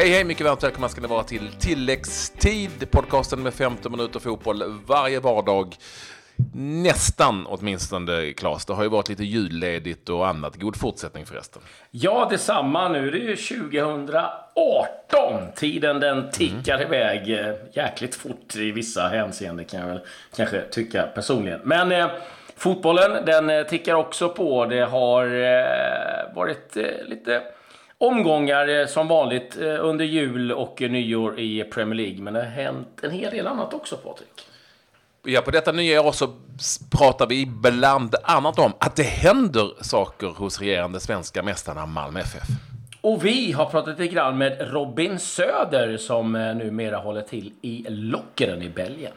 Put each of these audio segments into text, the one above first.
Hej, hej, mycket varmt välkomna ska ni vara till tilläggstid, podcasten med 15 minuter fotboll varje vardag. Nästan åtminstone, Claes. Det har ju varit lite julledigt och annat. God fortsättning förresten. Ja, detsamma. Nu är det ju 2018. Tiden den tickar mm. iväg eh, jäkligt fort i vissa hänseenden kan jag väl kanske tycka personligen. Men eh, fotbollen, den eh, tickar också på. Det har eh, varit eh, lite omgångar eh, som vanligt under jul och nyår i Premier League. Men det har hänt en hel del annat också, Patrik. Ja, på detta nya år så pratar vi bland annat om att det händer saker hos regerande svenska mästarna Malmö FF. Och vi har pratat lite grann med Robin Söder som eh, numera håller till i Lockeren i Belgien.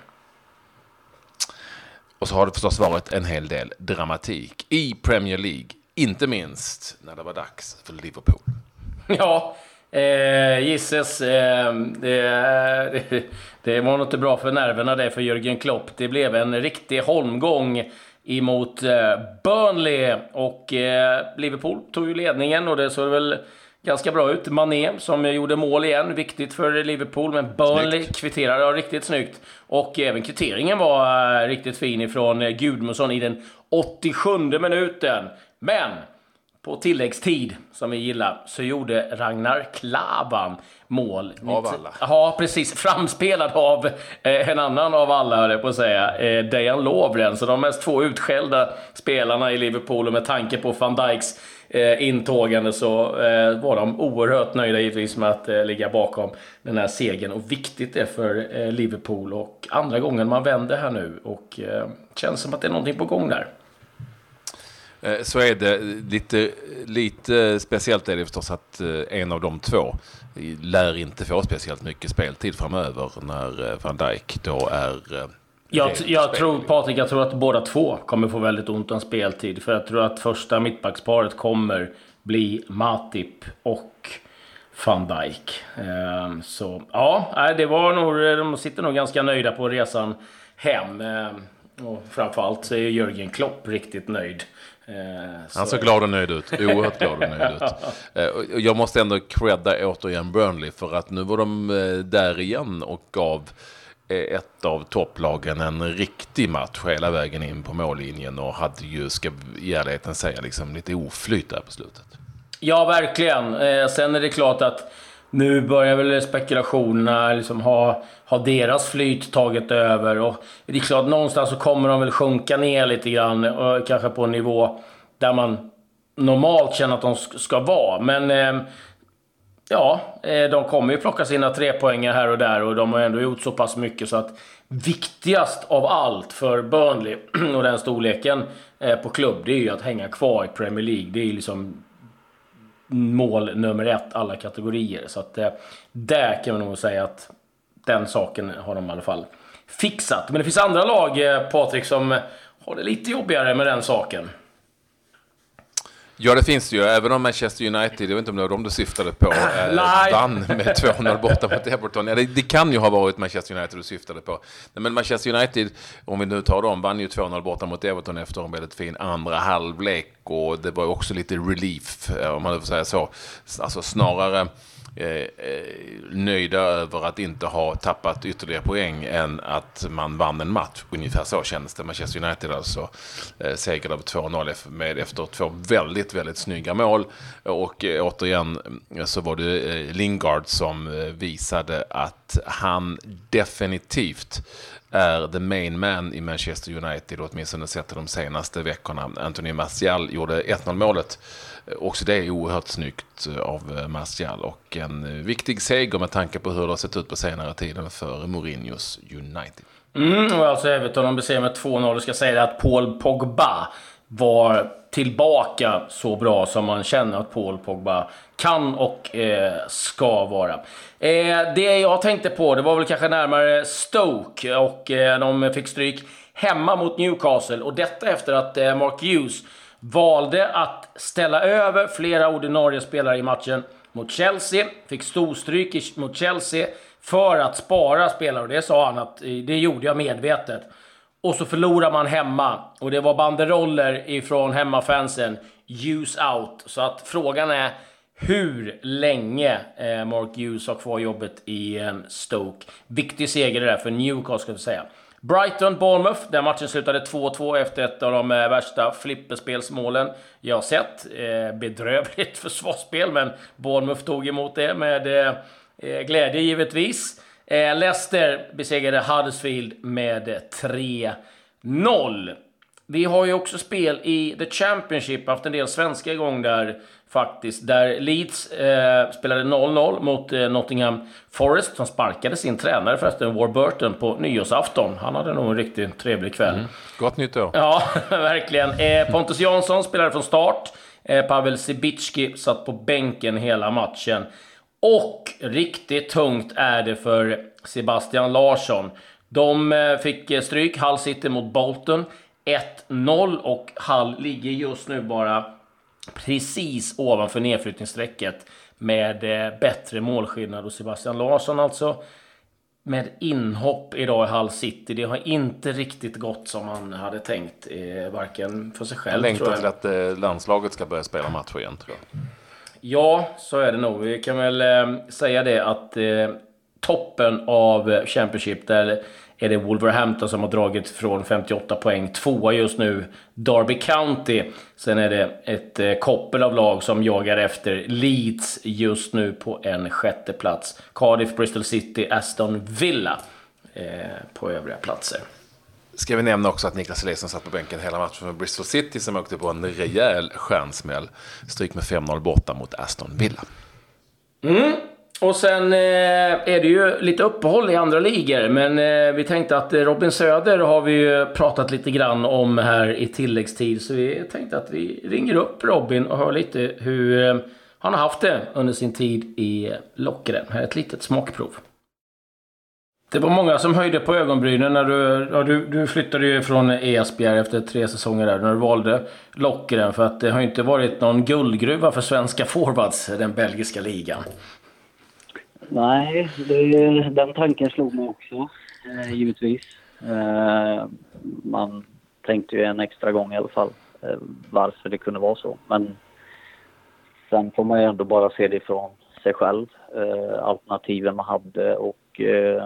Och så har det förstås varit en hel del dramatik i Premier League, inte minst när det var dags för Liverpool. Ja, Eh, gisses, eh, det, det, var nog inte bra för nerverna det för Jürgen Klopp. Det blev en riktig holmgång emot eh, Burnley och eh, Liverpool tog ju ledningen och det såg väl ganska bra ut. Mané som gjorde mål igen, viktigt för Liverpool, men Burnley snyggt. kvitterade ja, riktigt snyggt. Och även kvitteringen var eh, riktigt fin ifrån eh, Gudmundsson i den 87 minuten. Men på tilläggstid, som vi gillar, så gjorde Ragnar Klavan mål. Av alla? Ja, precis. Framspelad av eh, en annan av alla, höll jag på att säga. Eh, Dejan Lovren. Så de mest två utskällda spelarna i Liverpool, och med tanke på van Dijks eh, intågande så eh, var de oerhört nöjda givetvis med att eh, ligga bakom den här segern. Och viktigt är för eh, Liverpool och andra gången man vänder här nu. Och eh, känns som att det är någonting på gång där. Eh, så är det lite, lite speciellt är det förstås att eh, en av de två lär inte få speciellt mycket speltid framöver när eh, van Dijk då är jag, jag tror, Patrik, jag tror att båda två kommer få väldigt ont om speltid. För jag tror att första mittbacksparet kommer bli Matip och van Dijk. Så ja, det var nog, de sitter nog ganska nöjda på resan hem. Och framförallt så är Jörgen Klopp riktigt nöjd. Eh, Han såg glad och nöjd ut. Oerhört glad och nöjd ut. Eh, jag måste ändå credda återigen Burnley för att nu var de eh, där igen och gav ett av topplagen en riktig match hela vägen in på mållinjen och hade ju, ska i ärligheten säga, liksom lite oflyt där på slutet. Ja, verkligen. Sen är det klart att nu börjar väl spekulationerna liksom ha, ha deras flyt tagit över. Och det är klart, någonstans så kommer de väl sjunka ner lite grann. Och kanske på en nivå där man normalt känner att de ska vara. Men ehm, eh, ja, de kommer ju plocka sina tre poänger här och där och de har ändå gjort så pass mycket så att viktigast av allt för Burnley och den storleken eh, på klubb, det är ju att hänga kvar i Premier League. Det är liksom mål nummer ett alla kategorier. Så att eh, där kan man nog säga att den saken har de i alla fall fixat. Men det finns andra lag, eh, Patrik, som har det lite jobbigare med den saken. Ja, det finns det ju. Även om Manchester United, jag vet inte om det var dem du syftade på, eh, vann med 2-0 borta mot Everton. Ja, det, det, kan ju ha varit Manchester United du syftade på. Men Manchester United, om vi nu tar dem, vann ju 2-0 borta mot Everton efter en väldigt fin andra halvlek. Och det var också lite relief, eh, om man får säga så. Alltså snarare eh, eh, nöjda över att inte ha tappat ytterligare poäng än att man vann en match. Ungefär så kändes det. Manchester United alltså eh, segrade på 2-0 med, efter två väldigt, väldigt snygga mål. Och eh, återigen mm, så var det eh, Lingard som eh, visade att han definitivt är the main man i Manchester United, åtminstone sett de senaste veckorna. Anthony Martial gjorde 1-0 målet Också det är oerhört snyggt eh, av eh, Martial och en eh, viktig seger med tanke på hur det har sett ut på senare tiden för Mourinhos United. Mm, och alltså Everton de besegrade med 2-0. ska säga att Paul Pogba var tillbaka så bra som man känner att Paul Pogba kan och eh, ska vara. Eh, det jag tänkte på, det var väl kanske närmare Stoke och eh, de fick stryk hemma mot Newcastle. Och detta efter att eh, Mark Hughes valde att ställa över flera ordinarie spelare i matchen mot Chelsea. Fick storstryk mot Chelsea för att spara spelare. Och det sa han att eh, det gjorde jag medvetet. Och så förlorar man hemma. Och det var banderoller ifrån hemmafansen. Use out. Så att frågan är, hur länge eh, Mark Hughes har kvar jobbet i eh, Stoke. Viktig seger det där för Newcastle, ska vi säga. Brighton-Bournemouth, där matchen slutade 2-2 efter ett av de eh, värsta flipperspelsmålen jag har sett. Bedrövligt försvarsspel, men Bournemouth tog emot det med glädje givetvis. Leicester besegrade Huddersfield med 3-0. Vi har ju också spel i The Championship, haft en del svenska igång där faktiskt. Där Leeds eh, spelade 0-0 mot eh, Nottingham Forest som sparkade sin tränare förresten, Warburton, på nyårsafton. Han hade nog en riktigt trevlig kväll. Mm. Gott nytt år. Ja, verkligen. Eh, Pontus Jansson spelade från start. Eh, Pavel Sibicki satt på bänken hela matchen. Och riktigt tungt är det för Sebastian Larsson. De eh, fick eh, stryk, Hull City mot Bolton. 1-0 och Hull ligger just nu bara precis ovanför nedflyttningsstrecket med eh, bättre målskillnad. Och Sebastian Larsson alltså med inhopp idag i Hull City. Det har inte riktigt gått som han hade tänkt. Varken för sig själv jag längtar till att landslaget ska börja spela matcher igen tror jag. Ja, så är det nog. Vi kan väl eh, säga det att eh, toppen av Championship där är det Wolverhampton som har dragit från 58 poäng. Tvåa just nu, Derby County. Sen är det ett eh, koppel av lag som jagar efter Leeds just nu på en sjätte plats. Cardiff, Bristol City, Aston Villa eh, på övriga platser. Ska vi nämna också att Niklas Eliasson satt på bänken hela matchen för Bristol City som åkte på en rejäl stjärnsmäll. Stryk med 5-0 borta mot Aston Villa. Mm. Och sen eh, är det ju lite uppehåll i andra ligor, men eh, vi tänkte att Robin Söder har vi ju pratat lite grann om här i tilläggstid, så vi tänkte att vi ringer upp Robin och hör lite hur eh, han har haft det under sin tid i Lockeren. Här är ett litet smakprov. Det var många som höjde på ögonbrynen när du, ja, du, du flyttade ju från Esbjerg efter tre säsonger där, när du valde Lockeren. För att det har ju inte varit någon guldgruva för svenska forwards, den belgiska ligan. Nej, det, den tanken slog mig också, eh, givetvis. Eh, man tänkte ju en extra gång i alla fall eh, varför det kunde vara så. Men sen får man ju ändå bara se det ifrån sig själv, eh, alternativen man hade och eh,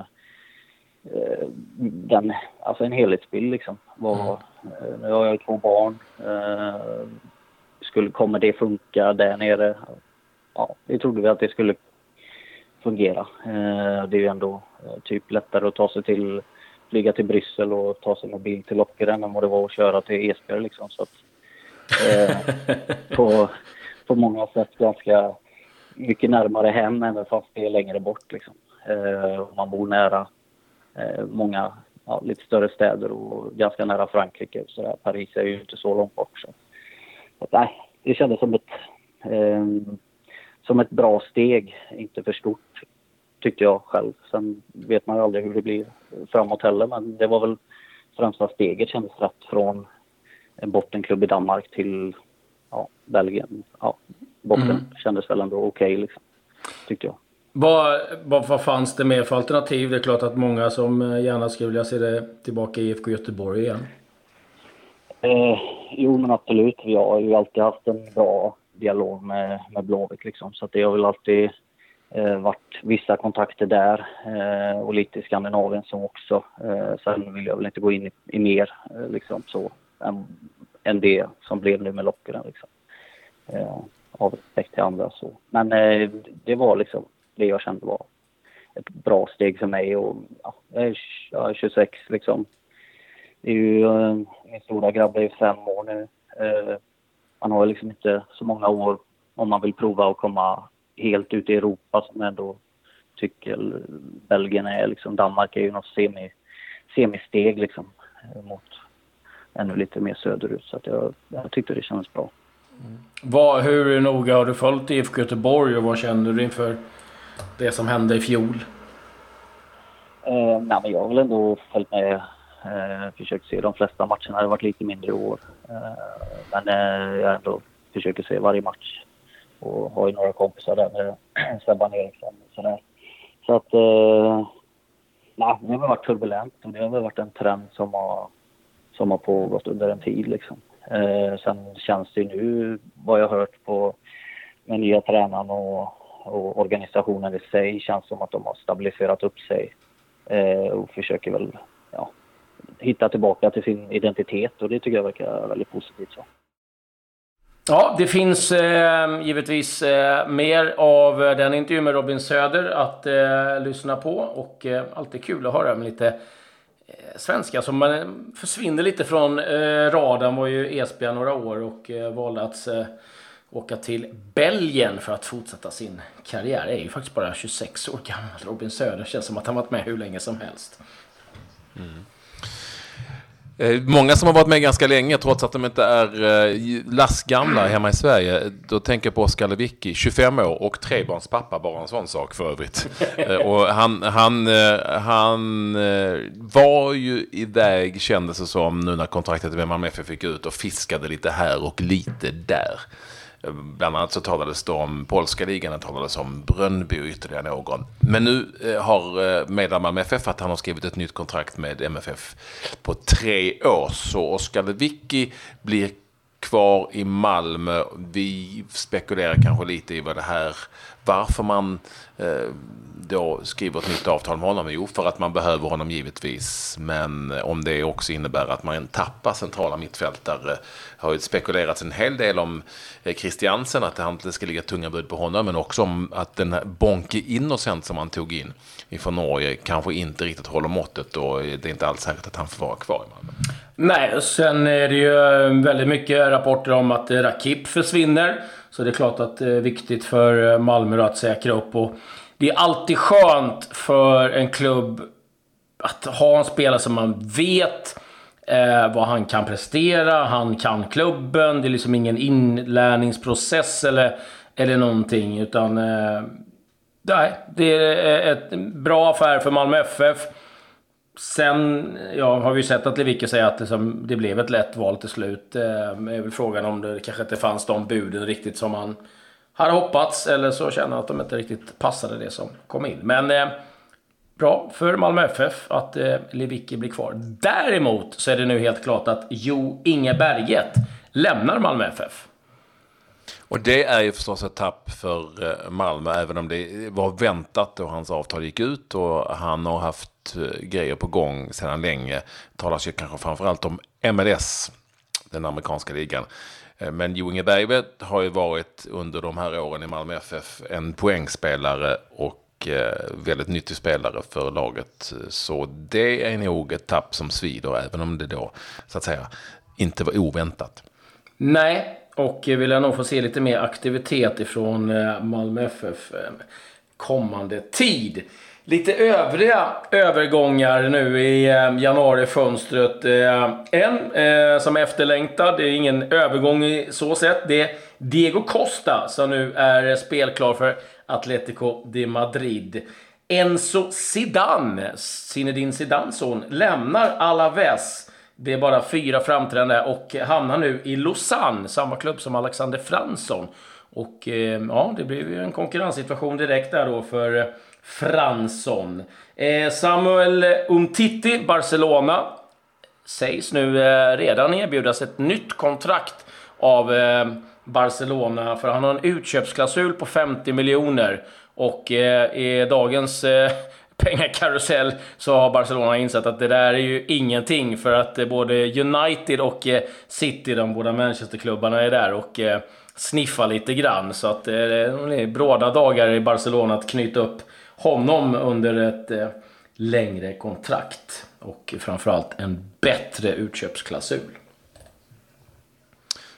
den, alltså en helhetsbild liksom. Var, mm. nu har jag två barn. skulle, kommer det funka där nere? Ja, vi trodde vi att det skulle fungera. Eh, det är ju ändå eh, typ lättare att ta sig till, flyga till Bryssel och ta sig med bil till Lockeren än vad det var att köra till Esbjerg liksom. Så att, eh, på, på många sätt ganska mycket närmare hem även fast det är längre bort liksom. Eh, man bor nära eh, många ja, lite större städer och ganska nära Frankrike. Så där. Paris är ju inte så långt bort. Så. Så att, nej, det kändes som ett eh, som ett bra steg, inte för stort tyckte jag själv. Sen vet man ju aldrig hur det blir framåt heller men det var väl främsta steget kändes rätt från en bottenklubb i Danmark till ja, Belgien. Ja, botten mm. kändes väl ändå okej okay, liksom, tyckte jag. Vad, vad, vad fanns det mer för alternativ? Det är klart att många som eh, gärna skulle vilja se det tillbaka i IFK Göteborg igen. Eh, jo men absolut. Vi har ju alltid haft en bra dialog med, med Blåvitt liksom. Så att det har väl alltid eh, varit vissa kontakter där eh, och lite i Skandinavien som också. Eh, sen vill jag väl inte gå in i, i mer eh, liksom så än, än det som blev nu med Lockeren liksom. Eh, av respekt till andra så. Men eh, det var liksom det jag kände var ett bra steg för mig och ja, jag är 26 liksom. Det är ju, eh, min stora grabb är ju fem år nu. Eh, man har liksom inte så många år om man vill prova att komma helt ut i Europa som ändå tycker Belgien är liksom. Danmark är ju något semi, semisteg liksom mot ännu lite mer söderut. Så att jag, jag tyckte det kändes bra. Mm. Vad, hur noga har du följt IFK Göteborg och vad känner du inför det som hände i fjol? Eh, nej, men jag har väl ändå följt med Eh, försökt se de flesta matcherna. Det har varit lite mindre i år. Eh, men eh, jag ändå försöker se varje match. Och har ju några kompisar där med Sebban Eriksson och sådär. Så att... Eh, nej, det har varit turbulent och det har väl varit en trend som har, som har pågått under en tid liksom. Eh, sen känns det ju nu, vad jag har hört på med nya tränaren och, och organisationen i sig känns som att de har stabiliserat upp sig eh, och försöker väl ja, hitta tillbaka till sin identitet och det tycker jag verkar väldigt positivt. Så. Ja, det finns eh, givetvis eh, mer av den intervjun med Robin Söder att eh, lyssna på och eh, alltid kul att höra med lite eh, svenska som man försvinner lite från eh, radarn. var ju Esbjerg några år och eh, valde att eh, åka till Belgien för att fortsätta sin karriär. är ju faktiskt bara 26 år gammal. Robin Söder känns som att han varit med hur länge som helst. Mm. Eh, många som har varit med ganska länge, trots att de inte är eh, lastgamla hemma i Sverige. Då tänker jag på Oskar Lewicki, 25 år och trebarnspappa, bara en sån sak för övrigt. Eh, och han, han, han var ju iväg, kändes det som, nu när kontraktet med Malmö FF fick ut och fiskade lite här och lite där. Bland annat så talades det om polska ligan, det talades om Brönnby och ytterligare någon. Men nu eh, har eh, medlemmar med MFF att han har skrivit ett nytt kontrakt med MFF på tre år. Så Oskar Lewicki blir kvar i Malmö. Vi spekulerar kanske lite i vad det här, varför man eh, då skriver ett nytt avtal med honom? Jo, för att man behöver honom givetvis. Men eh, om det också innebär att man tappar centrala mittfältare. Eh, har ju spekulerats en hel del om eh, Christiansen, att det inte ska ligga tunga bud på honom. Men också om att den här Bonke Innocent som han tog in ifrån Norge kanske inte riktigt håller måttet. Och det är inte alls säkert att han får vara kvar i Malmö. Nej, sen är det ju väldigt mycket rapporter om att Rakip försvinner. Så det är klart att det är viktigt för Malmö att säkra upp. Och det är alltid skönt för en klubb att ha en spelare som man vet eh, vad han kan prestera. Han kan klubben. Det är liksom ingen inlärningsprocess eller, eller någonting. Utan eh, nej, det är ett bra affär för Malmö FF. Sen ja, har vi ju sett att Lewicki säger att liksom, det blev ett lätt val till slut. Eh, är väl frågan om det kanske inte fanns de buden riktigt som han hade hoppats. Eller så känner han att de inte riktigt passade det som kom in. Men eh, bra för Malmö FF att eh, Lewicki blir kvar. Däremot så är det nu helt klart att Jo Inge Berget lämnar Malmö FF. Och det är ju förstås ett tapp för eh, Malmö, även om det var väntat då hans avtal gick ut och han har haft eh, grejer på gång sedan länge. Det talas ju kanske framförallt om MLS, den amerikanska ligan. Eh, men Jo Inge Bergved har ju varit under de här åren i Malmö FF en poängspelare och eh, väldigt nyttig spelare för laget. Så det är nog ett tapp som svider, även om det då så att säga inte var oväntat. Nej, och vill jag nog få se lite mer aktivitet ifrån eh, Malmö FF kommande tid. Lite övriga övergångar nu i eh, januarifönstret. Eh, en eh, som är efterlängtad, det är ingen övergång i så sätt. Det är Diego Costa som nu är spelklar för Atletico de Madrid. Enzo Zidane, Zinedine Zidanes son, lämnar Alaves det är bara fyra framträdande och hamnar nu i Lausanne, samma klubb som Alexander Fransson. Och ja, det blev ju en konkurrenssituation direkt där då för Fransson. Eh, Samuel Umtiti, Barcelona, sägs nu eh, redan erbjudas ett nytt kontrakt av eh, Barcelona för han har en utköpsklausul på 50 miljoner. Och eh, i dagens eh, pengakarusell så har Barcelona insett att det där är ju ingenting för att eh, både United och eh, City, de båda Manchesterklubbarna, är där och eh, sniffar lite grann. Så att det är bråda dagar i Barcelona att knyta upp honom under ett längre kontrakt. Och framförallt en bättre utköpsklausul.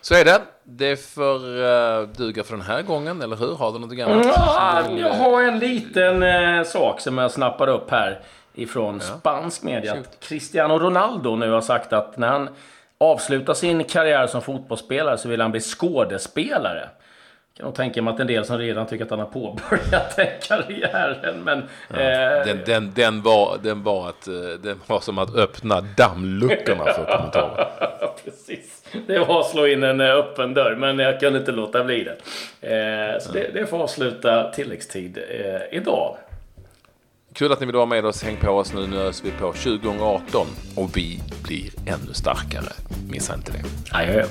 Så är det. Det får uh, duga för den här gången, eller hur? Har du något annat? Ja, jag har en liten uh, sak som jag snappar upp här ifrån ja. spansk media. Att Cristiano Ronaldo nu har sagt att när han avslutar sin karriär som fotbollsspelare så vill han bli skådespelare. Jag kan nog tänka mig att en del som redan tycker att han har påbörjat den karriären. Men, ja, eh, den, den, den, var, den, var att, eh, den var som att öppna dammluckorna för kommentarer. Precis. Det var att slå in en eh, öppen dörr, men jag kunde inte låta bli det. Eh, så det, det får avsluta tilläggstid eh, idag. Kul att ni vill vara med oss. Häng på oss nu. Nu öser vi på 2018 och vi blir ännu starkare. Missa inte det. Adjö.